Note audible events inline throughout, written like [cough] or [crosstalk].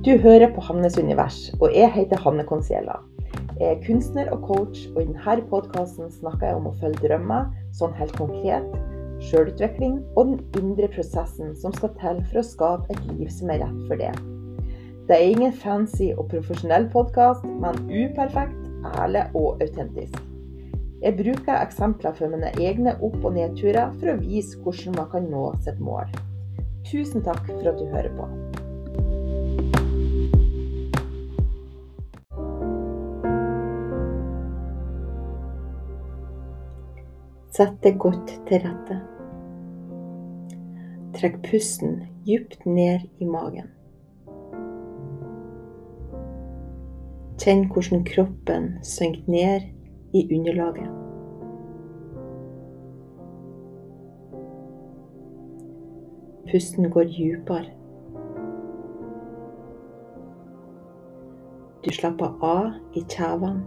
Du hører på Hannes univers, og jeg heter Hanne Conciella. Jeg er kunstner og coach, og i denne podkasten snakker jeg om å følge drømmer, sånn helt konkret, sjølutvikling og den indre prosessen som skal til for å skape et liv som er rett for det. Det er ingen fancy og profesjonell podkast, men uperfekt, ærlig og autentisk. Jeg bruker eksempler fra mine egne opp- og nedturer for å vise hvordan man kan nå sitt mål. Tusen takk for at du hører på. Sett deg godt til rette. Trekk pusten dypt ned i magen. Kjenn hvordan kroppen synker ned i underlaget. Pusten går dypere. Du slapper av i kjevene,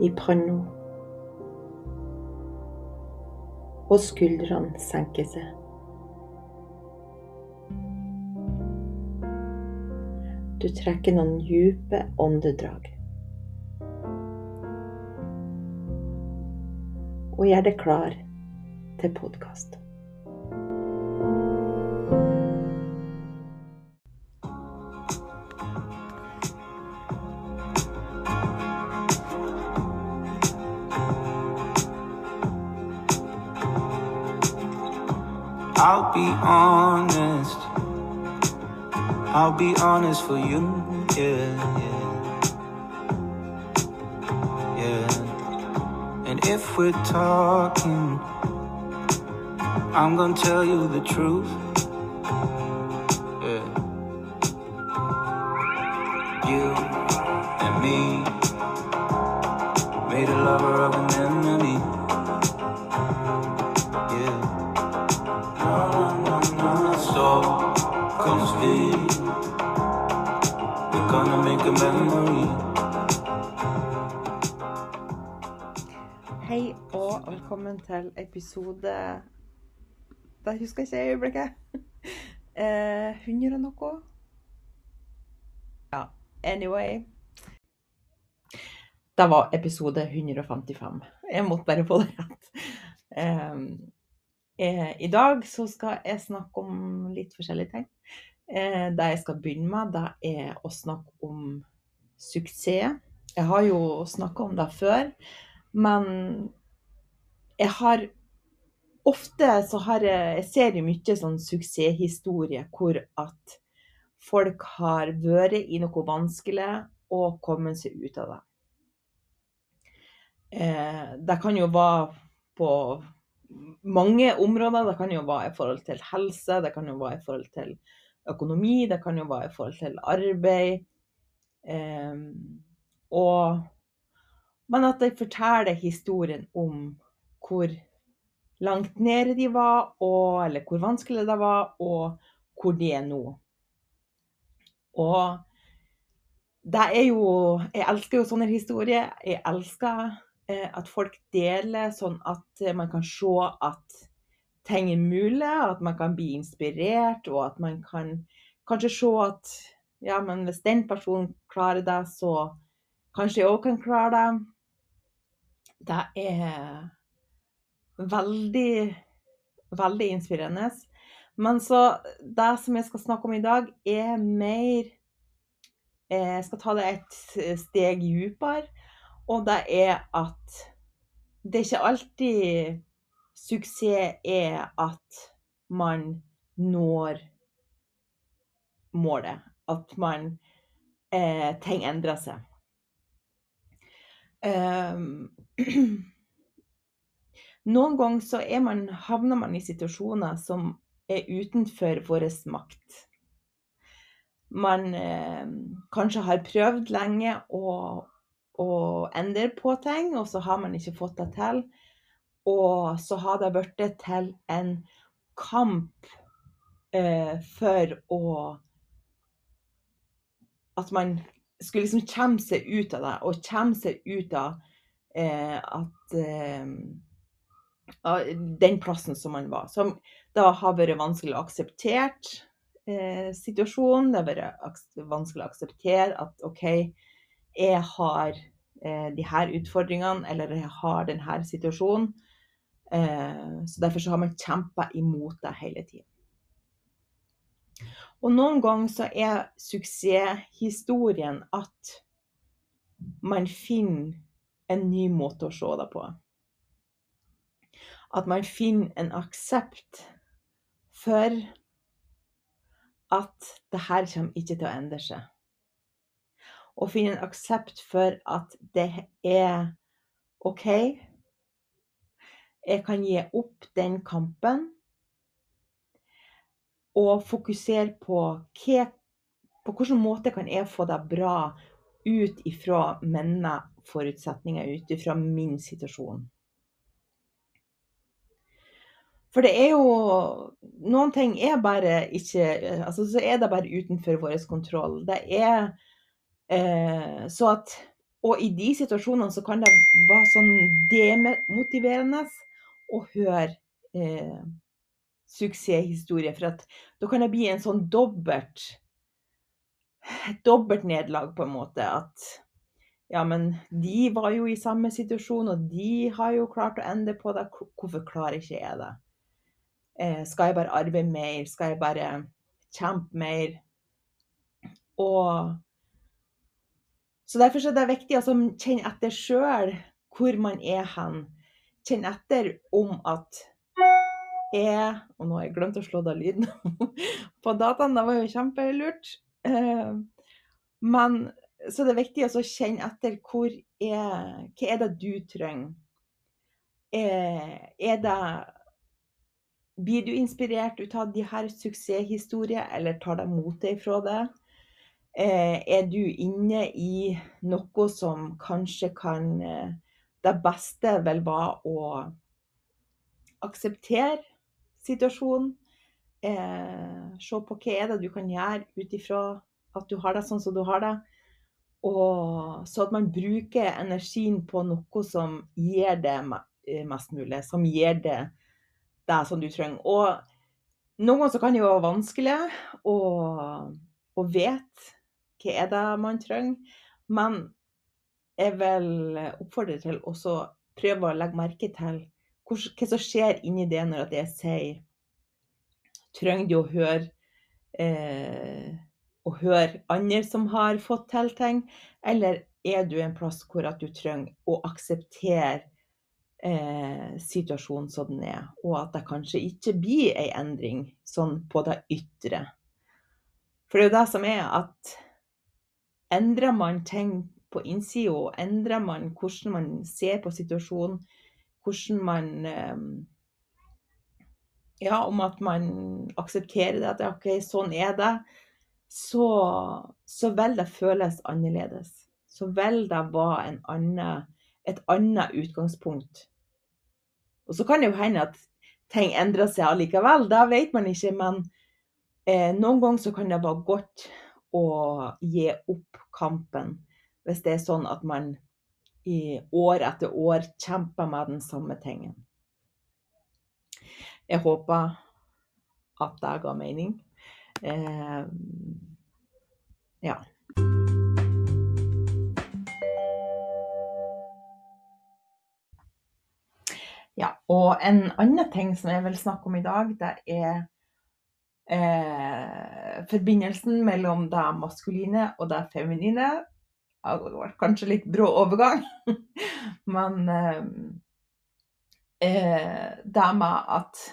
i panna, og skuldrene senker seg. Du trekker noen dype åndedrag. og gjør deg klar til podkast. I'll be honest. I'll be honest for you, yeah, yeah. And if we're talking, I'm gonna tell you the truth. Yeah. You and me made a lover of an enemy. Velkommen til episode Det husker jeg ikke i øyeblikket. [laughs] Eh, 100 og noe. Ja, anyway. Det var episode 155. Jeg måtte bare få det rett. Eh, I dag så skal jeg snakke om litt forskjellige ting. Eh, det jeg skal begynne med, det er å snakke om suksess. Jeg har jo snakka om det før, men jeg har Ofte så har jeg, jeg ser jo mye sånn suksesshistorie hvor at folk har vært i noe vanskelig og kommet seg ut av det. Eh, det kan jo være på mange områder. Det kan jo være i forhold til helse, det kan jo være i forhold til økonomi, det kan jo være i forhold til arbeid. Eh, og, men at de forteller historien om hvor langt nede de var, og, eller hvor vanskelig det var, og hvor de er nå. Og det er jo Jeg elsker jo sånne historier. Jeg elsker eh, at folk deler sånn at man kan se at ting er mulig, at man kan bli inspirert, og at man kan kanskje se at ja, men hvis den personen klarer det, så kanskje jeg òg kan klare det. Det er veldig, veldig inspirerende. Men så det som jeg skal snakke om i dag, er mer eh, Jeg skal ta det et steg dypere. Og det er at det er ikke alltid suksess er at man når målet. At man eh, Ting endrer seg. Um, [clears throat] Noen ganger så man, havner man i situasjoner som er utenfor vår makt. Man eh, kanskje har prøvd lenge å, å, endre på ting, og så har man ikke fått det til. Og så har det blitt til en kamp eh, for å At man skulle liksom komme seg ut av det, og komme seg ut av eh, at eh, den plassen som man var. Som da har vært vanskelig å akseptert eh, situasjonen. Det har vært vanskelig å akseptere at OK, jeg har eh, de her utfordringene, eller jeg har denne situasjonen. Eh, så derfor så har man kjempa imot det hele tiden. Og noen ganger så er suksesshistorien at man finner en ny måte å se det på. At man finner en aksept for at det her kommer ikke til å endre seg. Og finne en aksept for at det er OK. Jeg kan gi opp den kampen og fokusere på hva, på hvilken måte kan jeg få det bra ut ifra mine forutsetninger, ut ifra min situasjon. For det er jo Noen ting er bare ikke Altså så er det bare utenfor vår kontroll. Det er eh, så at Og i de situasjonene så kan det være sånn demotiverende å høre eh, suksesshistorie. For at da kan det bli en sånn dobbelt dobbelt nederlag, på en måte. At ja, men de var jo i samme situasjon, og de har jo klart å ende på det. Hvorfor klarer ikke jeg det? Eh, skal jeg bare arbeide mer? Skal jeg bare kjempe mer? Og Så derfor er det viktig å kjenne etter sjøl hvor man er hen. Kjenne etter om at jeg Og nå har jeg glemt å slå av lyden [laughs] på dataen, det var jo kjempelurt. Eh, men så det er viktig å kjenne etter hvor er, hva er det du trenger. Er, er det Blir du inspirert ut av de her suksesshistorier, eller tar det motet ifra det? Eh, er du inne i noe som kanskje kan eh, Det beste vel være å akseptere situasjonen. Eh, se på hva er det du kan gjøre ut ifra at du har det sånn som du har det. Og så at man bruker energien på noe som gir det mest mulig. Som gir det det som du trenger. Og noen ganger kan det være vanskelig å, å vite hva er det man trenger. Men jeg vil oppfordre til også prøve å legge merke til hva som skjer inni det når jeg sier Trenger du å høre eh, å høre andre som har fått til ting, eller er du en plass hvor at du trenger å akseptere eh, situasjonen som den er, og at det kanskje ikke blir ei endring sånn på det ytre. For det er jo det som er at endrer man ting på innsida, endrer man hvordan man ser på situasjonen, hvordan man eh, Ja, om at man aksepterer det, at OK, sånn er det så, så vil det føles annerledes. Så vil det være annen, et annet utgangspunkt. Og så kan det jo hende at ting endrer seg allikevel, det vet man ikke. Men eh, noen ganger kan det være godt å gi opp kampen. Hvis det er sånn at man i år etter år kjemper med den samme tingen. Jeg håper at det ga mening. Eh, ja. Ja, og en annen ting som jeg vil snakke om i dag, det er eh, forbindelsen mellom det maskuline og det feminine. Det var kanskje litt brå overgang, [laughs] men eh, eh, det med at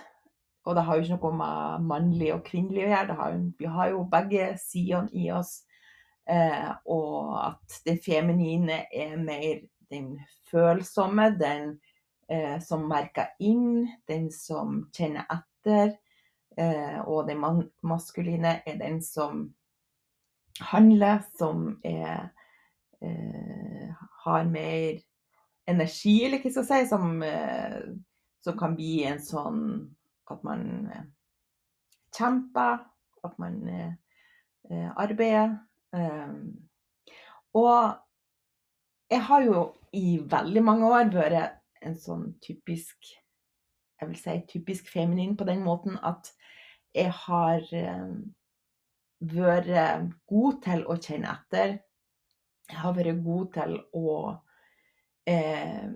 og det har jo ikke noe med mannlig og kvinnelig å gjøre. Har, vi har jo begge sidene i oss. Eh, og at det feminine er mer den følsomme, den eh, som merker inn, den som kjenner etter. Eh, og den maskuline er den som handler, som er eh, Har mer energi, eller hva skal jeg si, som, eh, som kan bli en sånn at man eh, kjemper, at man eh, arbeider. Og jeg har jo i veldig mange år vært en sånn typisk Jeg vil si typisk feminin på den måten at jeg har vært god til å kjenne etter. Jeg har vært god til å eh,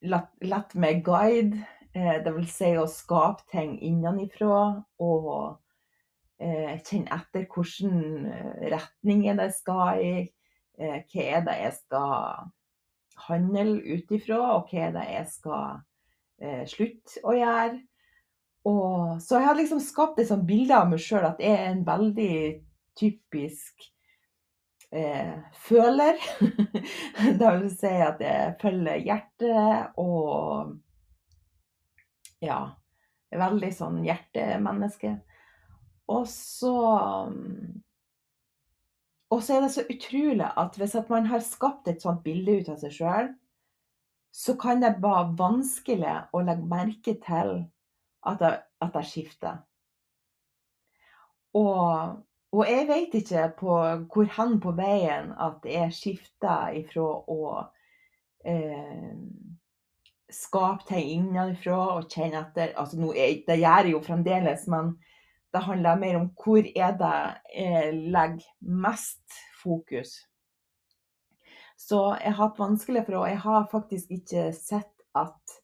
latt, meg guide, eh, det vil si å skape ting innenfra og eh, kjenne etter hvilken retning det skal i, eh, hva er det jeg skal handle ut ifra, og hva er jeg skal eh, slutte å gjøre. Og, så jeg har liksom skapt et sånt bilde av meg sjøl at jeg er en veldig typisk eh, føler. [laughs] det vil si at jeg følger hjertet og ja, er veldig sånn hjertemenneske. Og så Og så er det så utrolig at hvis at man har skapt et sånt bilde ut av seg sjøl, så kan det være vanskelig å legge merke til at jeg, at jeg skifter. Og, og, jeg vet ikke på hvor hen på veien at jeg skifter ifra å eh, skape ting innenfra og kjenne etter altså nå, Det gjør jeg jo fremdeles, men det handler mer om hvor er det jeg legger mest fokus. Så jeg har hatt vanskelig for å Jeg har faktisk ikke sett at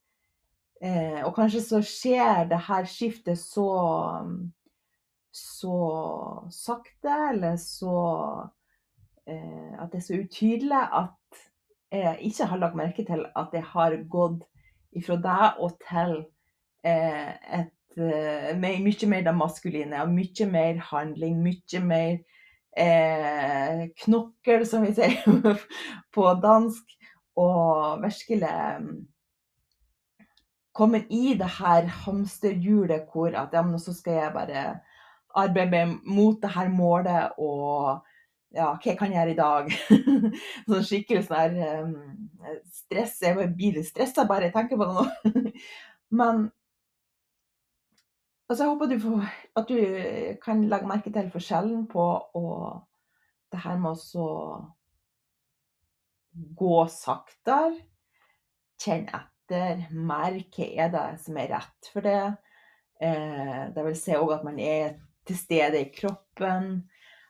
Eh, og kanskje så skjer det her skiftet så så sakte, eller så eh, At det er så utydelig at jeg ikke har lagt merke til at jeg har gått ifra deg og til eh, et eh, mye mer det maskuline. Og mye mer handling, mye mer eh, knokkel, som vi sier [laughs] på dansk. Og virkelig kommer i det her hamsterhjulet hvor at ja, men så skal jeg bare arbeide mot det her målet og ja, hva jeg gjøre i dag? [laughs] sånn skikkelig sånn her um, stress. Jeg blir litt stressa bare jeg tenker på det nå. [laughs] Men altså, jeg håper du får, at du kan legge merke til forskjellen på å det her med å gå saktere, kjenne etter merke hva er det som er rett for det. Eh, det vil si òg at man er til stede i kroppen.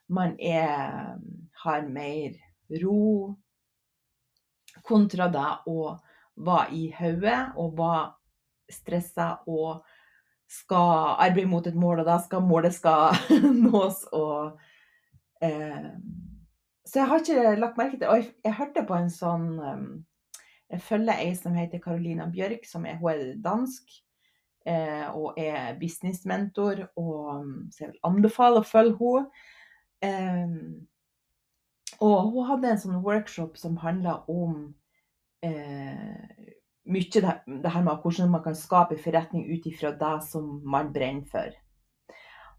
Man er, har mer ro kontra det å være i hodet og være stressa og skal arbeide mot et mål, og da skal målet skal [laughs] nås. og eh, Så jeg har ikke lagt merke til Og jeg, jeg hørte på en sånn um, jeg følger ei som heter Carolina Bjørk, som er, hun er dansk eh, og er businessmentor. Og, mm, så jeg vil anbefale å følge henne. Eh, og hun hadde en sånn workshop som handla om eh, mye det, her med hvordan man kan skape forretning ut ifra det som man brenner for.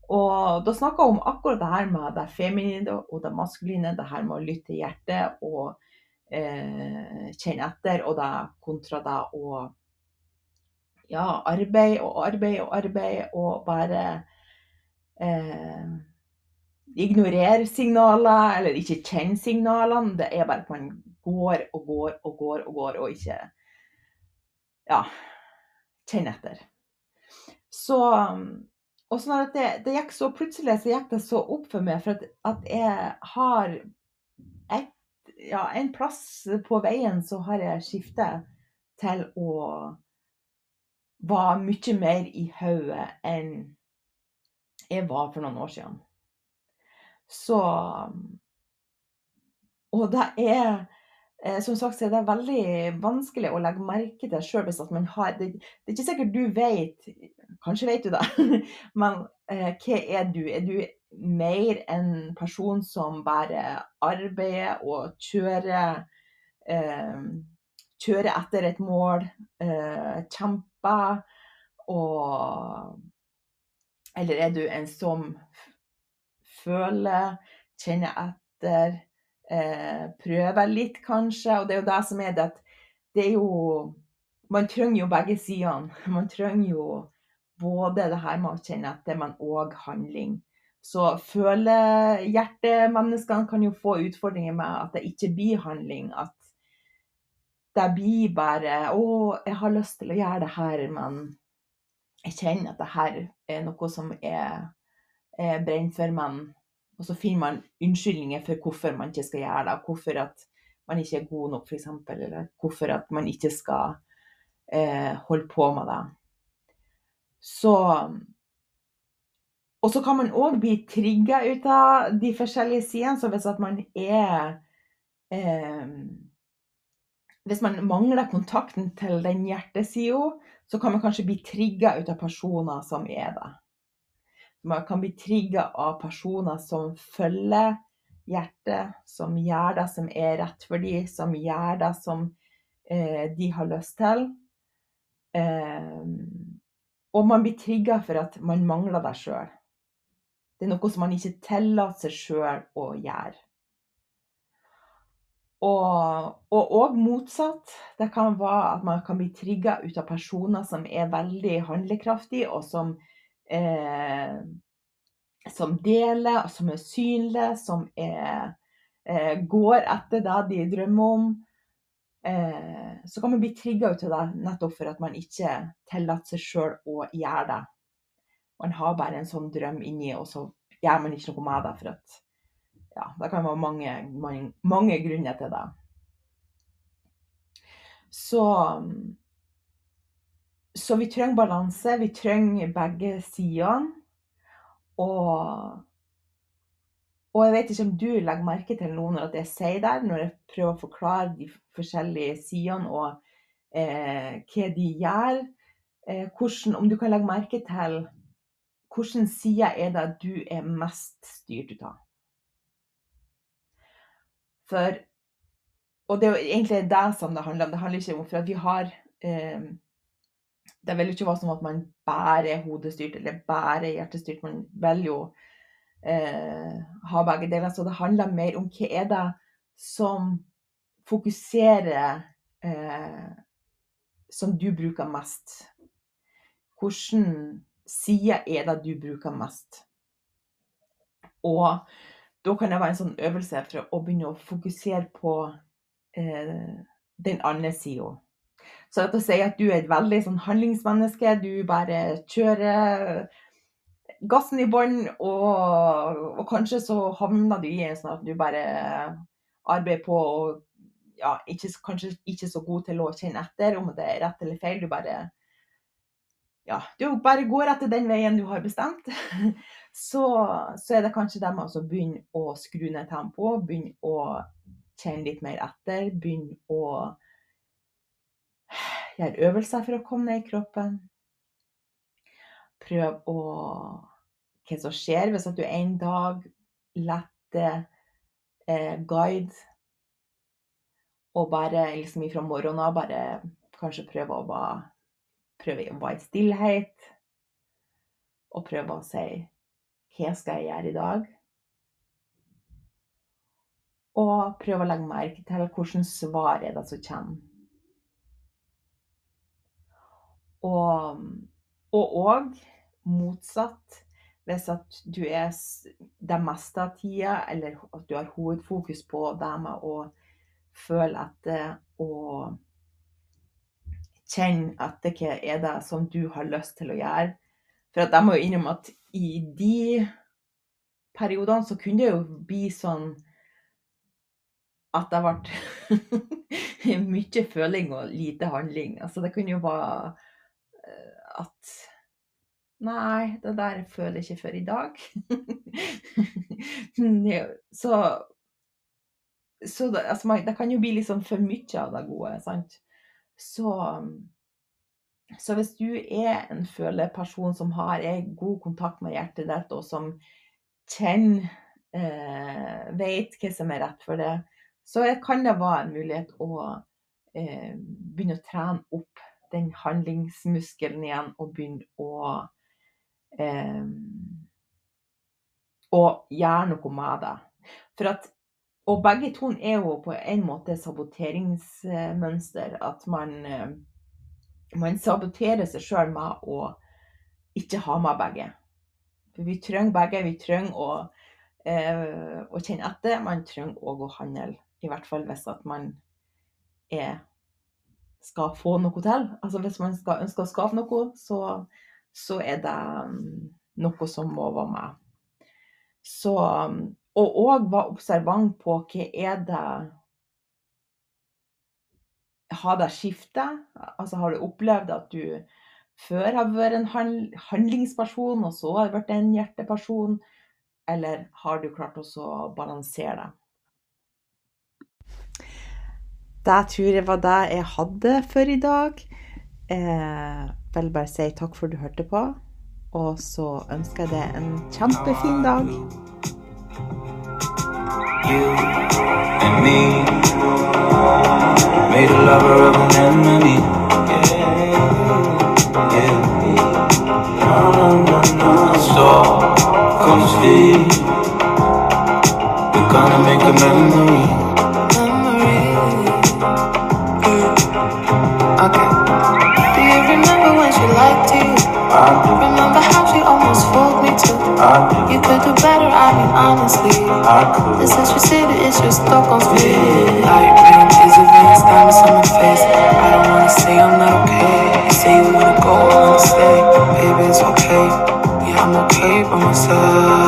Og da snakka hun om akkurat det her med det feminine og det maskuline, det her med å lytte til hjertet og eh, kjenne etter, og det kontra det å ja, arbeid og arbeid og arbeid og bare eh, ignorere signaler, eller ikke kjenne signalene. Det er bare at man går og går og går og går og ikke ja, kjenne etter. Så og sånn at det, det, gikk så plutselig så gikk det så opp for meg, for at, at jeg har et ja, en plass på veien så har jeg skiftet til å være mye mer i hodet enn jeg var for noen år siden. Så Og det er som sagt så er det veldig vanskelig å legge merke til sjøl hvis at man har det, det, er ikke sikkert du vet, kanskje vet du det, [laughs] men eh, hva er du? Er du mer en person som bare arbeider og kjører eh, Kjører etter et mål, eh, kjemper og Eller er du en som føler, kjenner etter, eh, prøver litt, kanskje? Og det er jo det som er det at det er jo Man trenger jo begge sidene. Man trenger jo både det her med å kjenne etter, men òg handling. Så følehjertemenneskene kan jo få utfordringer med at det ikke blir handling. At det blir bare 'Å, jeg har lyst til å gjøre det her, men jeg kjenner at det her er noe som er, er brent for, men Og så finner man unnskyldninger for hvorfor man ikke skal gjøre det, hvorfor at man ikke er god nok, f.eks., eller hvorfor at man ikke skal eh, holde på med det. Så Og så kan man òg bli trigga ut av de forskjellige sidene. Så hvis at man er eh, Hvis man mangler kontakten til den hjertesida, så kan man kanskje bli trigga ut av personer som er det. Man kan bli trigga av personer som følger hjertet, som gjør det som er rett for dem, som gjør det som eh, de har lyst til. Eh, og man blir trigga for at man mangler det sjøl. Det er noe som man ikke tillater seg sjøl å gjøre. Og òg motsatt. Det kan være at man kan bli trigga ut av personer som er veldig handlekraftige, og som, eh, som deler, som er synlige, som er, eh, går etter det de drømmer om. Eh, så kan man bli trigga ut av det nettopp for at man ikke tillater seg sjøl å gjøre det. Man har bare en sånn drøm inni, og så gjør man ikke noe med det. for at ja, det kan være mange, mange, mange grunner til det. Så, så vi trenger balanse. Vi trenger begge sidene. Og, og jeg vet ikke om du legger merke til noe når jeg sier det, når jeg prøver å forklare de forskjellige sidene og eh, hva de gjør. Eh, hvordan, om du kan legge merke til hvilken side er det du er mest styrt ut av. For Og det er jo egentlig det som det handler om. Det handler ikke om for at vi har eh, Det vil jo ikke være sånn at man bare er hodestyrt eller bare hjertestyrt. Man vil jo eh, ha begge deler. Så det handler mer om hva er det som fokuserer eh, Som du bruker mest. Hvilken side er det du bruker mest? Og da kan det være en sånn øvelse for å begynne å fokusere på eh, den andre sida. Så dette sier at du er et veldig sånn handlingsmenneske. Du bare kjører gassen i bånn, og, og, kanskje så havner du i en sånn at du bare arbeider på og ja, ikke, kanskje ikke så god til å kjenne etter om det er rett eller feil. Du bare ja, du bare går etter den veien du har bestemt. [laughs] så, så, er det kanskje der man begynner å skru ned tempoet, begynne å kjenne litt mer etter, begynne å gjøre øvelser for å komme ned i kroppen. Prøv å Hva som skjer hvis du en dag letter eh, guide og bare liksom ifra morgenen av bare kanskje prøve å være, prøve å være i stillhet. Og prøve å si hva skal jeg gjøre i dag? Og prøve å legge merke til hvilke svar er det som kommer. Og òg motsatt. Hvis at du er det meste av tida, eller at du har hovedfokus på det med å føle etter og kjenne etter hva er det som du har lyst til å gjøre. For jeg må jo innrømme at i de periodene så kunne det jo bli sånn at det ble [laughs] mye føling og lite handling. Altså det kunne jo være eh, at Nei, det der føler jeg ikke før i dag. [laughs] [laughs] så så det, altså, det, kan jo bli liksom for mye av det gode, sant. Så så hvis du er en føleperson som har god kontakt med hjertet ditt, og som kjenner, eh, vet hva som er rett for det, så kan det være en mulighet å eh, begynne å trene opp den handlingsmuskelen igjen, og begynne å eh, Og gjøre noe med det. For at, og begge to er jo på en måte saboteringsmønster. At man eh, man saboterer seg sjøl med å ikke ha med begge. For vi trenger begge. Vi trenger å, eh, å kjenne etter. Man trenger òg å handle. I hvert fall hvis at man er, skal få noe til. Altså hvis man skal, ønsker å skape noe, så, så er det um, noe som må være med. Så Og òg være observant på hva er det Har det skiftet? Altså, har du opplevd at du før har vært en handlingsperson, og så har du blitt en hjerteperson? Eller har du klart å balansere det? Det tror jeg var det jeg hadde for i dag. Eh, vil bare si takk for du hørte på. Og så ønsker jeg deg en kjempefin dag. You gonna make a memory. She liked you? Remember how she almost fooled me too? You could do better, I mean honestly. This is your city, it's stuck on speed. Light rain is advanced, diamonds on my face. I don't wanna say I'm not okay. You say you wanna go, I stay. Baby, it's okay. Yeah, I'm okay by myself.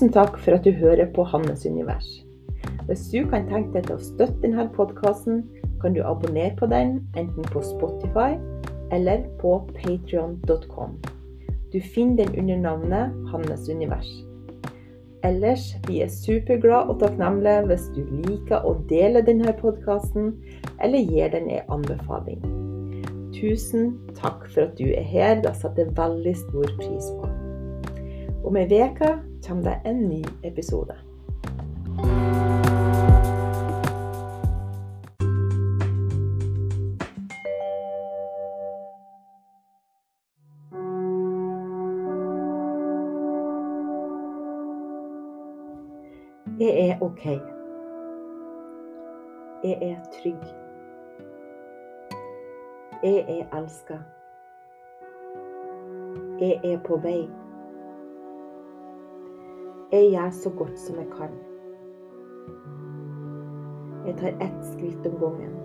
Tusen takk for at du hører på Hannes univers. Hvis du kan tenke deg til å støtte denne podkasten, kan du abonnere på den enten på Spotify eller på patrion.com. Du finner den under navnet Hannes univers. Ellers blir jeg superglad og takknemlig hvis du liker å dele denne podkasten, eller gir den en anbefaling. Tusen takk for at du er her, det setter jeg veldig stor pris på. Om ei uke kommer det en ny episode. Jeg er OK. Jeg er trygg. Jeg er elska. Jeg er på vei. Jeg gjør så godt som jeg kan. Jeg tar ett skritt om gangen.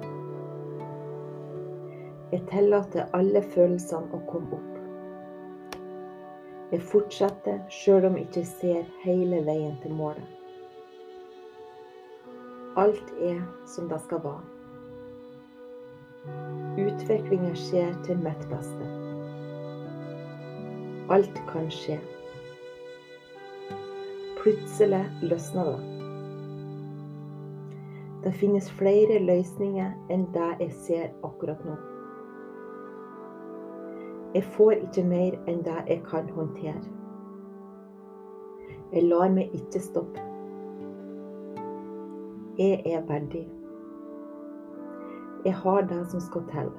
Jeg tillater alle følelsene å komme opp. Jeg fortsetter sjøl om jeg ikke ser hele veien til målet. Alt er som det skal være. Utviklinga skjer til mitt beste. Alt kan skje. Plutselig løsner det. Det finnes flere løsninger enn det jeg ser akkurat nå. Jeg får ikke mer enn det jeg kan håndtere. Jeg lar meg ikke stoppe. Jeg er verdig. Jeg har det som skal til.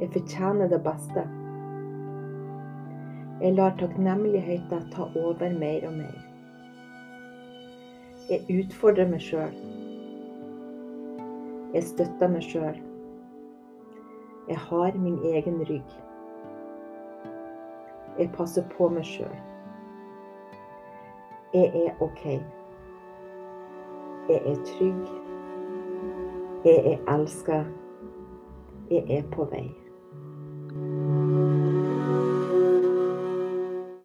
Jeg fortjener det beste. Jeg lar takknemligheten ta over mer og mer. Jeg utfordrer meg sjøl. Jeg støtter meg sjøl. Jeg har min egen rygg. Jeg passer på meg sjøl. Jeg er OK. Jeg er trygg. Jeg er elska. Jeg er på vei.